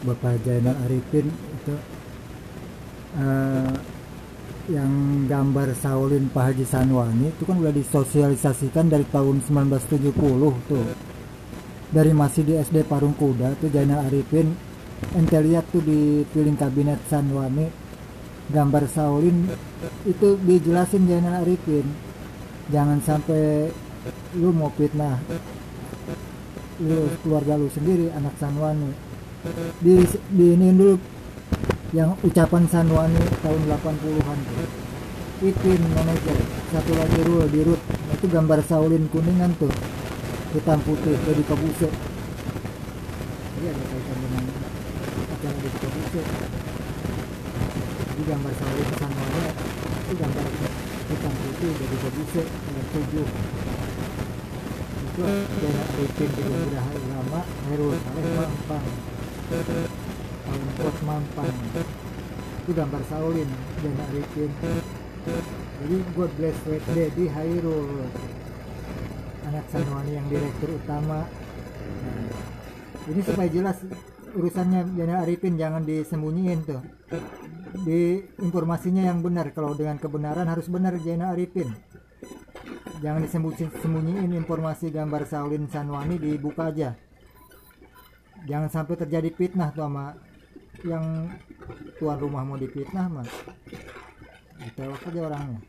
Bapak Jainal Arifin itu eh, yang gambar Saulin Pak Haji Sanwani itu kan udah disosialisasikan dari tahun 1970 tuh. Dari masih di SD Parung Kuda tuh Jainal Arifin ente lihat tuh di piling kabinet Sanwani gambar Saulin itu dijelasin Jainal Arifin jangan sampai lu mau fitnah lu keluarga lu sendiri anak Sanwani di di ini dulu yang ucapan Sanwani tahun 80-an tuh. Ipin manajer. Satu lagi Rul di Nah, itu gambar Saulin kuningan tuh. Hitam putih jadi kabuse jadi ada kaitan dengan acara di kabuse jadi gambar Saulin Sanwani itu gambar hitam putih jadi kabuse dengan tujuh. Itu Jainal Arifin di Geraha Ulama Herul Saleh Mampang Pot Mampang. Itu gambar Saulin Jainal Arifin jadi God bless Sweet Daddy Hairul. Anak Sanwani yang direktur utama. Ini supaya jelas urusannya Jainal Arifin jangan disembunyiin tuh. Di informasinya yang benar kalau dengan kebenaran harus benar Jainal Arifin. Jangan disembunyiin informasi gambar Saulin Sanwani dibuka aja jangan sampai terjadi fitnah tuh sama yang tuan rumah mau difitnah mah ditewak aja orangnya